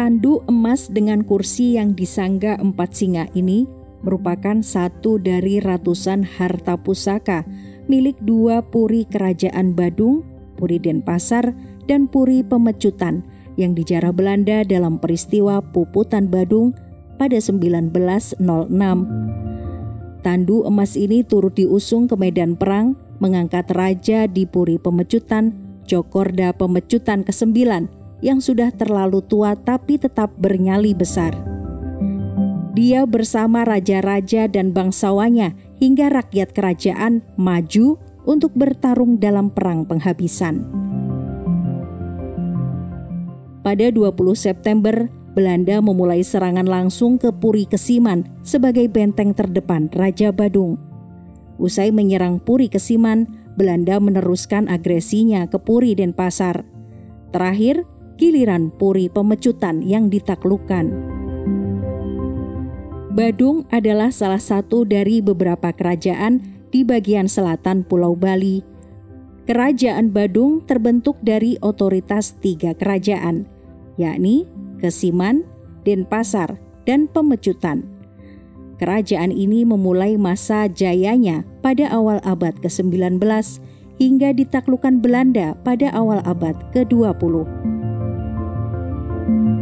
Tandu emas dengan kursi yang disangga empat singa ini merupakan satu dari ratusan harta pusaka milik dua puri kerajaan Badung, Puri Denpasar, dan Puri Pemecutan yang dijarah Belanda dalam peristiwa Puputan Badung pada 1906. Tandu emas ini turut diusung ke medan perang mengangkat raja di Puri Pemecutan, Jokorda Pemecutan ke-9 yang sudah terlalu tua tapi tetap bernyali besar. Dia bersama raja-raja dan bangsawannya hingga rakyat kerajaan maju untuk bertarung dalam perang penghabisan. Pada 20 September, Belanda memulai serangan langsung ke Puri Kesiman sebagai benteng terdepan Raja Badung. Usai menyerang Puri Kesiman, Belanda meneruskan agresinya ke Puri Denpasar. Terakhir, giliran Puri Pemecutan yang ditaklukkan. Badung adalah salah satu dari beberapa kerajaan di bagian selatan Pulau Bali. Kerajaan Badung terbentuk dari otoritas tiga kerajaan, yakni Kesiman, Denpasar, dan Pemecutan kerajaan ini memulai masa jayanya pada awal abad ke-19 hingga ditaklukkan Belanda pada awal abad ke-20. Thank you.